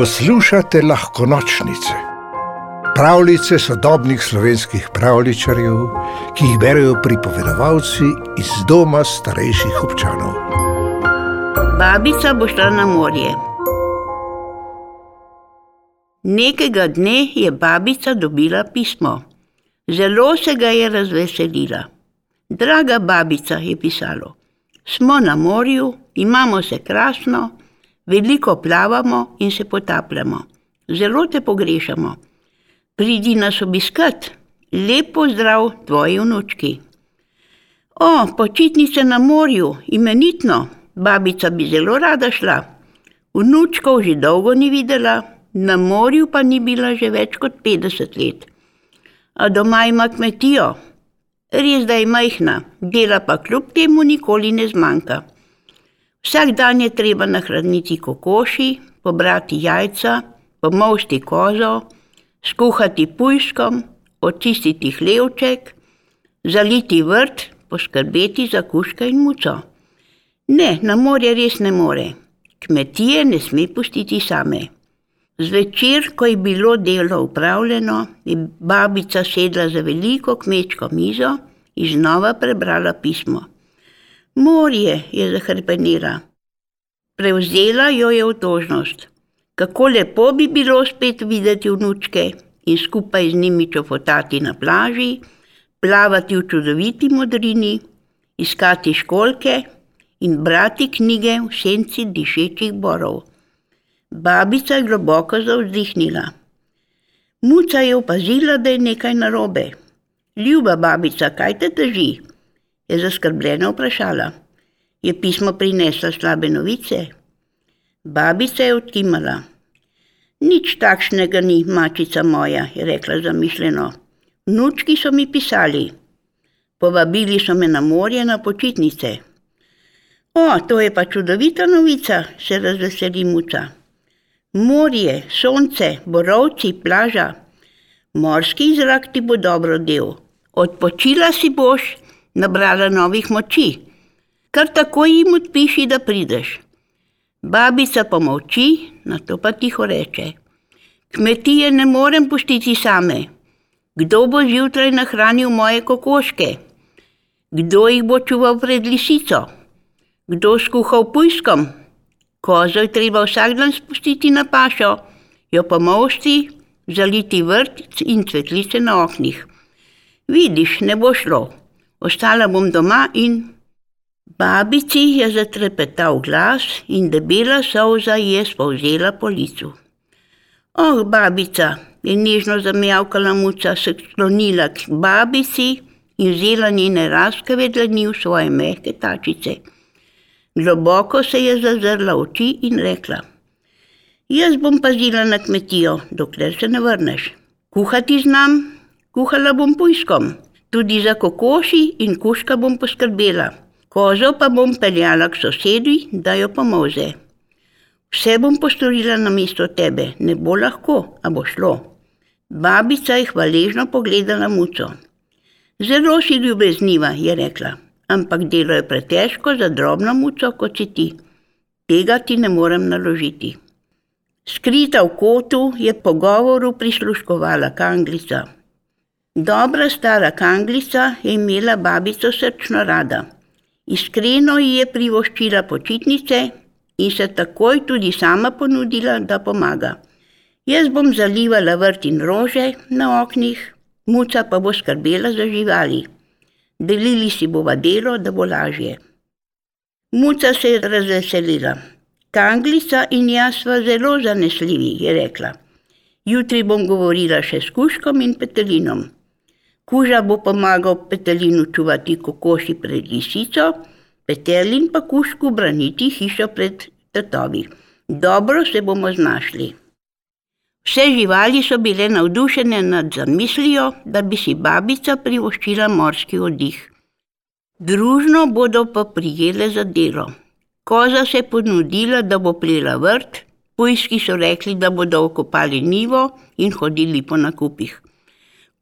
Poslušate lahko nočnice, pravljice sodobnih slovenskih pravličarjev, ki jih berijo pripovedovalci iz doma starejših občanov. Babica bo šla na morje. Nekega dne je babica dobila pismo. Zelo se ga je razveselila. Draga babica, je pisalo, smo na morju, imamo se krasno, veliko plavamo in se potapljamo. Zelo te pogrešamo. Pridi nas obiskat, lepo zdrav tvoji vnučki. O, počitnice na morju, imenitno, babica bi zelo rada šla. Vnučkov že dolgo ni videla, na morju pa ni bila že več kot 50 let. A doma ima kmetijo, res da je majhna, dela pa kljub temu nikoli ne zmanjka. Vsak dan je treba nahraniti kokoši, pobrati jajca, pomovsti kozo, skuhati pujskom, očistiti hlevček, zaliti vrt, poskrbeti za kuška in muco. Ne, na morje res ne more. Kmetije ne sme pustiti same. Zvečer, ko je bilo delo upravljeno, je babica sedla za veliko kmečko mizo in znova prebrala pismo. Morje je zahrbtenila. Prevzela jo je otožnost. Kako lepo bi bilo spet videti vnučke in skupaj z njimi čofotati na plaži, plavati v čudoviti modrini, iskati školke in brati knjige v senci dišečih borov. Babica je globoko zavzdihnila. Muca je opazila, da je nekaj narobe. Ljuba babica, kaj te drži? Je zaskrbljeno vprašala. Je pismo prinesla slabe novice? Babica je odkimala. Nič takšnega ni, mačica moja, je rekla zamišljeno. Vnučki so mi pisali. Povabili so me na morje na počitnice. O, to je pa čudovita novica, se razveseli muca. Morje, sonce, borovci, plaža. Morski zrak ti bo dobro del. Odpočila si boš, nabrala novih moči. Kar tako jim odpiši, da prideš. Babica pomolči, na to pa tiho reče: Kmetije ne morem pustiti same. Kdo bo zjutraj nahranil moje kokoške? Kdo jih bo čuval pred lisico? Kdo skuhal pujskom? Kozo je treba vsak dan spustiti na pašo, jo pomošti, zaliti vrt in cvetlice na oknih. Vidiš, ne bo šlo. Ostala bom doma in babici je zatrepetal glas in debela solza je spolzela po licu. Oh, babica, je nežno zamjavkala muca, se sklonila k babici in vzela njene raskave dlani v svoje mehke tačice. Globoko se je zazrla oči in rekla: Jaz bom pazila na kmetijo, dokler se ne vrneš. Kuhati znam, kuhala bom pujskom. Tudi za kokoši in kuška bom poskrbela, kozo pa bom peljala k sosedi, da jo pomože. Vse bom postorila na mesto tebe, ne bo lahko, a bo šlo. Babica je hvaležno pogledala muco. Zelo si ljubezniva, je rekla, ampak delo je pretežko za drobno muco, kot si ti. Tega ti ne morem naložiti. Skrita v kotu je pogovoru prisluškovala kanglica. Dobra stara kanglica je imela babico srčno rada. Iskreno ji je privoščila počitnice in se takoj tudi sama ponudila, da pomaga. Jaz bom zalivala vrt in rože na oknih, muca pa bo skrbela za živali. Delili si bova delo, da bo lažje. Muca se je razveselila. Kanglica in jaz sva zelo zanesljivi, je rekla. Jutri bom govorila še s kuškom in petelinom. Kuža bo pomagal petelinu čuvati kokoši pred lisico, petelin pa kušku braniti hišo pred tatovi. Dobro se bomo znašli. Vse živali so bile navdušene nad zamislijo, da bi si babica privoščila morski oddih. Družno bodo pa prijele za delo. Koza se je ponudila, da bo plela vrt, pujski so rekli, da bodo okopali nivo in hodili po nakupih.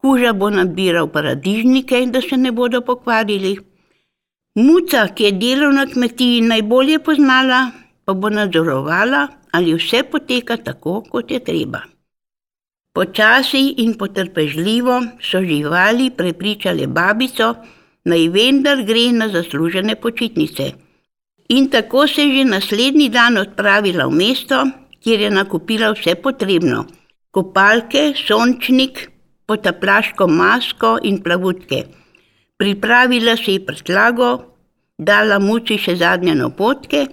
Kuža bo nabiral paradižnike, da se ne bodo pokvarili. Muca, ki je delo na kmetiji najbolje poznala, pa bo nadzorovala, ali vse poteka tako, kot je treba. Počasi in potrpežljivo so živali prepričale babico, naj vendar gre na zaslužene počitnice. In tako se je že naslednji dan odpravila v mesto, kjer je nakupila vse potrebno: kopalke, sončnik, potaplaško masko in plavutke. Pripravila si je prtlago, dala muci še zadnje napotke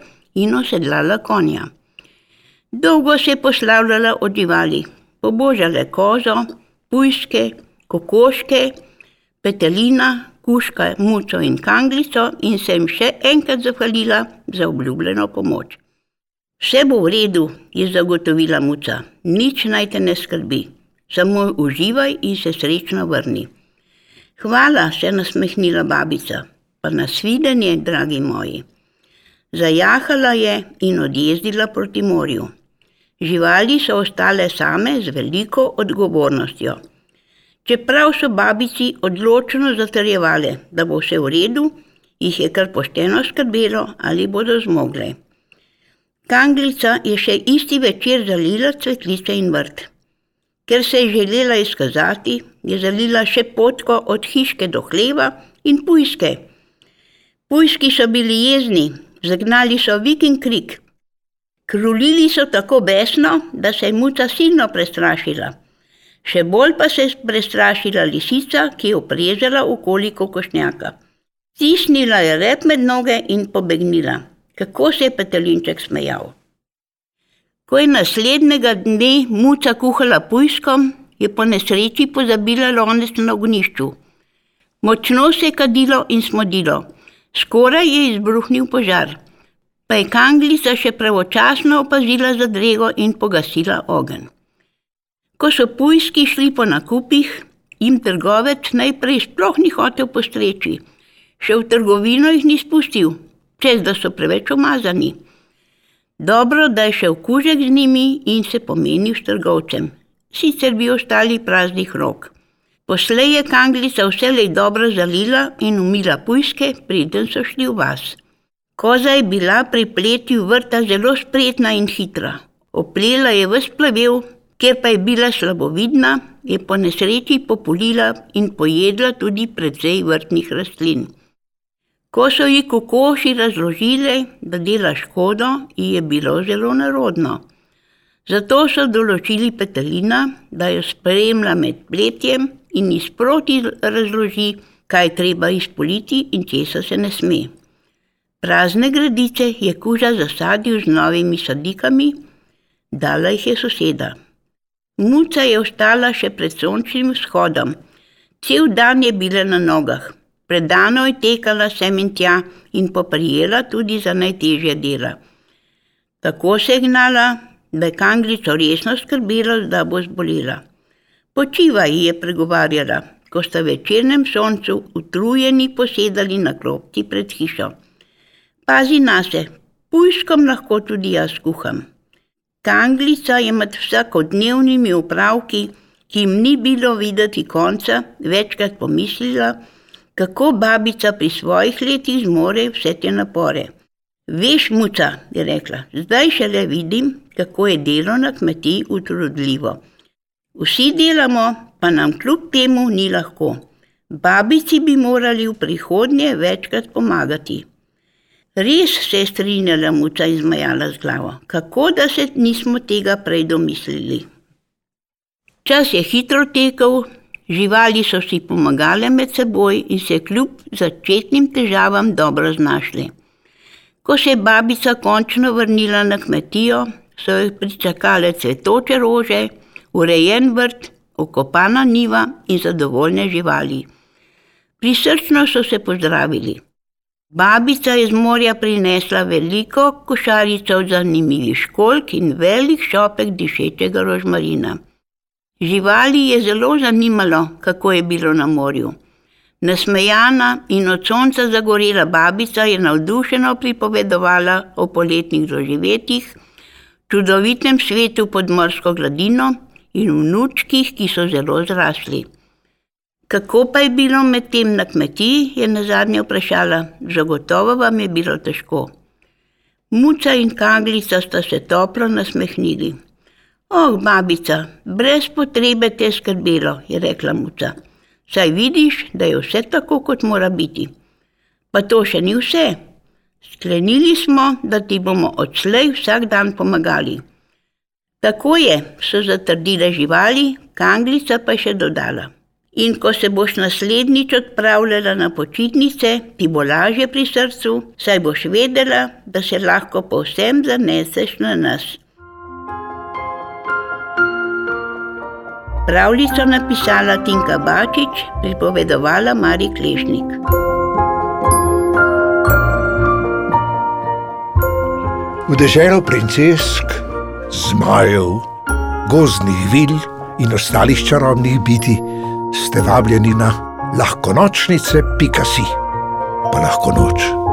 in osedlala konja. Dolgo se je poslavljala od živali, pobožale kozo, pujske, kokoške, petelina, kuška, muco in kanglico in se jim še enkrat zahvalila za obljubljeno pomoč. Vse bo v redu, je zagotovila muca, nič naj te ne skrbi, samo uživaj in se srečno vrni. Hvala, se nasmehnila babica, pa nasvidenje, dragi moji. Zajahala je in odjezdila proti morju. Živali so ostale same z veliko odgovornostjo. Čeprav so babici odločno zatrjevale, da bo vse v redu, jih je kar pošteno skrbelo, ali bodo zmogle. Kanglica je še isti večer zalila cvetlice in vrt. Ker se je želela izkazati, je zalila še potko od hiške do hleva in pujske. Pujski so bili jezni, zagnali so vik in krik. Krulili so tako besno, da se je muca silno prestrašila. Še bolj pa se je prestrašila lisica, ki je oprezala okoli kokošnjaka. Stisnila je rep med noge in pobegnila. Kako se je petelinček smejal. Ko je naslednjega dne muca kuhala pujskom, je po nesreči pozabila lonec na ognišču. Močno se je kadilo in smodilo. Skoraj je izbruhnil požar pa je kanglica še pravočasno opazila zadrego in pogasila ogenj. Ko so pujski šli po nakupih, jim trgovec najprej sploh ni hotel postreči, še v trgovino jih ni spustil, čez da so preveč umazani. Dobro, da je šel kužek z njimi in se pomenil s trgovcem, sicer bi ostali praznih rok. Poslej je kanglica vselej dobro zalila in umila pujske, preden so šli v vas. Koza je bila pri pletju vrta zelo spretna in hitra. Oplela je vse plevel, ker pa je bila slabovidna, je po nesreči populila in pojedla tudi precej vrtnih rastlin. Ko so ji kokoši razložile, da dela škodo, ji je bilo zelo narodno. Zato so določili petelina, da jo spremlja med pletjem in izproti razloži, kaj treba izpoliti in česa se ne sme. Prazne gredice je kuža zasadil z novimi sadikami, dala jih je soseda. Muca je ostala še pred sončnim vzhodom. Cel dan je bila na nogah, predano je tekala sem in tja in poprijela tudi za najtežje dela. Tako se je gnala, da je kanglico resno skrbela, da bo zbolila. Počivaj, je pregovarjala, ko sta v večernem soncu utrujeni posedali na klopci pred hišo. Pazi na se, pujškom lahko tudi jaz kuham. Kanglica je med vsakodnevnimi upravki, ki jim ni bilo videti konca, večkrat pomislila, kako babica pri svojih letih zmore vse te napore. Veš, muca, je rekla, zdaj šele vidim, kako je delo na kmetiji utrudljivo. Vsi delamo, pa nam kljub temu ni lahko. Babici bi morali v prihodnje večkrat pomagati. Res se je strinjala muca in zmajala z glavo. Kako da se nismo tega prej domislili? Čas je hitro tekel, živali so si pomagale med seboj in se kljub začetnim težavam dobro znašli. Ko se je babica končno vrnila na kmetijo, so jih pričakale cvetoče rože, urejen vrt, okopana niva in zadovoljne živali. Prisrčno so se pozdravili. Babica je z morja prinesla veliko košarico zanimivih školk in velik šopek dišečega rožmarina. Živali je zelo zanimalo, kako je bilo na morju. Nasmejana in od sonca zagorela babica je navdušeno pripovedovala o poletnih doživetjih, čudovitem svetu pod morsko gladino in vnučkih, ki so zelo zrasli. Kako pa je bilo med tem na kmetiji, je na zadnje vprašala, zagotovo vam je bilo težko. Muca in kaglica sta se toplo nasmehnili. Oh, babica, brez potrebe te skrbelo, je rekla muca. Saj vidiš, da je vse tako, kot mora biti. Pa to še ni vse. Sklenili smo, da ti bomo odslej vsak dan pomagali. Tako je, so zatrdile živali, kanglica pa je še dodala. In ko se boš naslednjič odpravljala na počitnice, ti bo lažje pri srcu, saj boš vedela, da se lahko povsem zaneseš na nas. Pravljico napisala Tinka Bačič, pripovedovala Mari Klešnik. V deželo princesk, zmajev, gozdnih vil in ostalih čarobnih biti ste vabljeni na lahko nočnice, pika si, pa lahko noč.